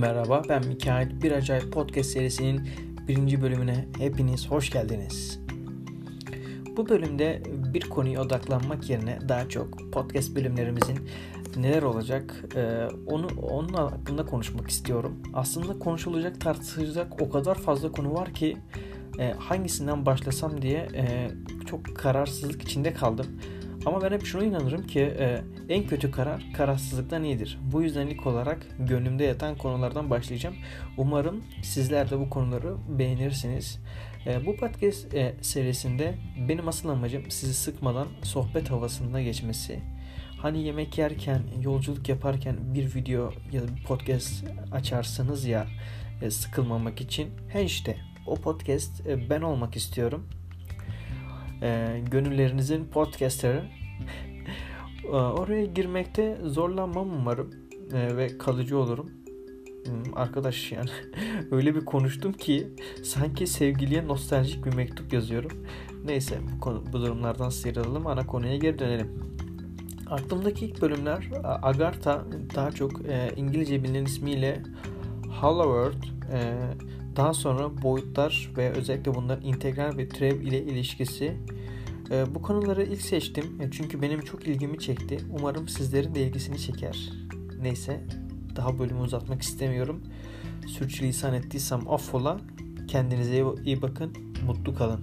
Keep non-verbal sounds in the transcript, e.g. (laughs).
Merhaba ben Mikail. Bir Acayip Podcast serisinin birinci bölümüne hepiniz hoş geldiniz. Bu bölümde bir konuya odaklanmak yerine daha çok podcast bölümlerimizin neler olacak e, onu onun hakkında konuşmak istiyorum. Aslında konuşulacak, tartışılacak o kadar fazla konu var ki e, hangisinden başlasam diye e, çok kararsızlık içinde kaldım. Ama ben hep şuna inanırım ki e, en kötü karar kararsızlıktan iyidir. Bu yüzden ilk olarak gönlümde yatan konulardan başlayacağım. Umarım sizler de bu konuları beğenirsiniz. E, bu podcast e, serisinde benim asıl amacım sizi sıkmadan sohbet havasında geçmesi. Hani yemek yerken, yolculuk yaparken bir video ya da bir podcast açarsınız ya e, sıkılmamak için. He işte o podcast e, ben olmak istiyorum e, gönüllerinizin podcasterı. Oraya girmekte zorlanmam umarım e, ve kalıcı olurum. Hmm, arkadaş yani (laughs) öyle bir konuştum ki sanki sevgiliye nostaljik bir mektup yazıyorum. Neyse bu, konu, bu durumlardan sıyrılalım ana konuya geri dönelim. Aklımdaki ilk bölümler Agartha daha çok e, İngilizce bilinen ismiyle Hollow Earth, e, daha sonra boyutlar ve özellikle bunların integral ve türev ile ilişkisi. Ee, bu konuları ilk seçtim e, çünkü benim çok ilgimi çekti. Umarım sizlerin de ilgisini çeker. Neyse daha bölümü uzatmak istemiyorum. Sürçülisan ettiysem affola. Kendinize iyi bakın. Mutlu kalın.